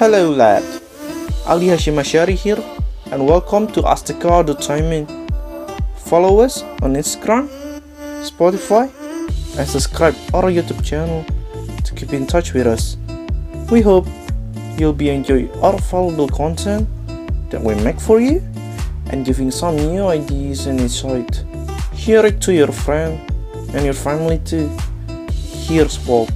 Hello lad, Ali Hashim Ashari here and welcome to Astakar.timing. Follow us on Instagram, Spotify and subscribe our YouTube channel to keep in touch with us. We hope you'll be enjoying our valuable content that we make for you and giving some new ideas and insight. Share it to your friend and your family too. Here's Walk.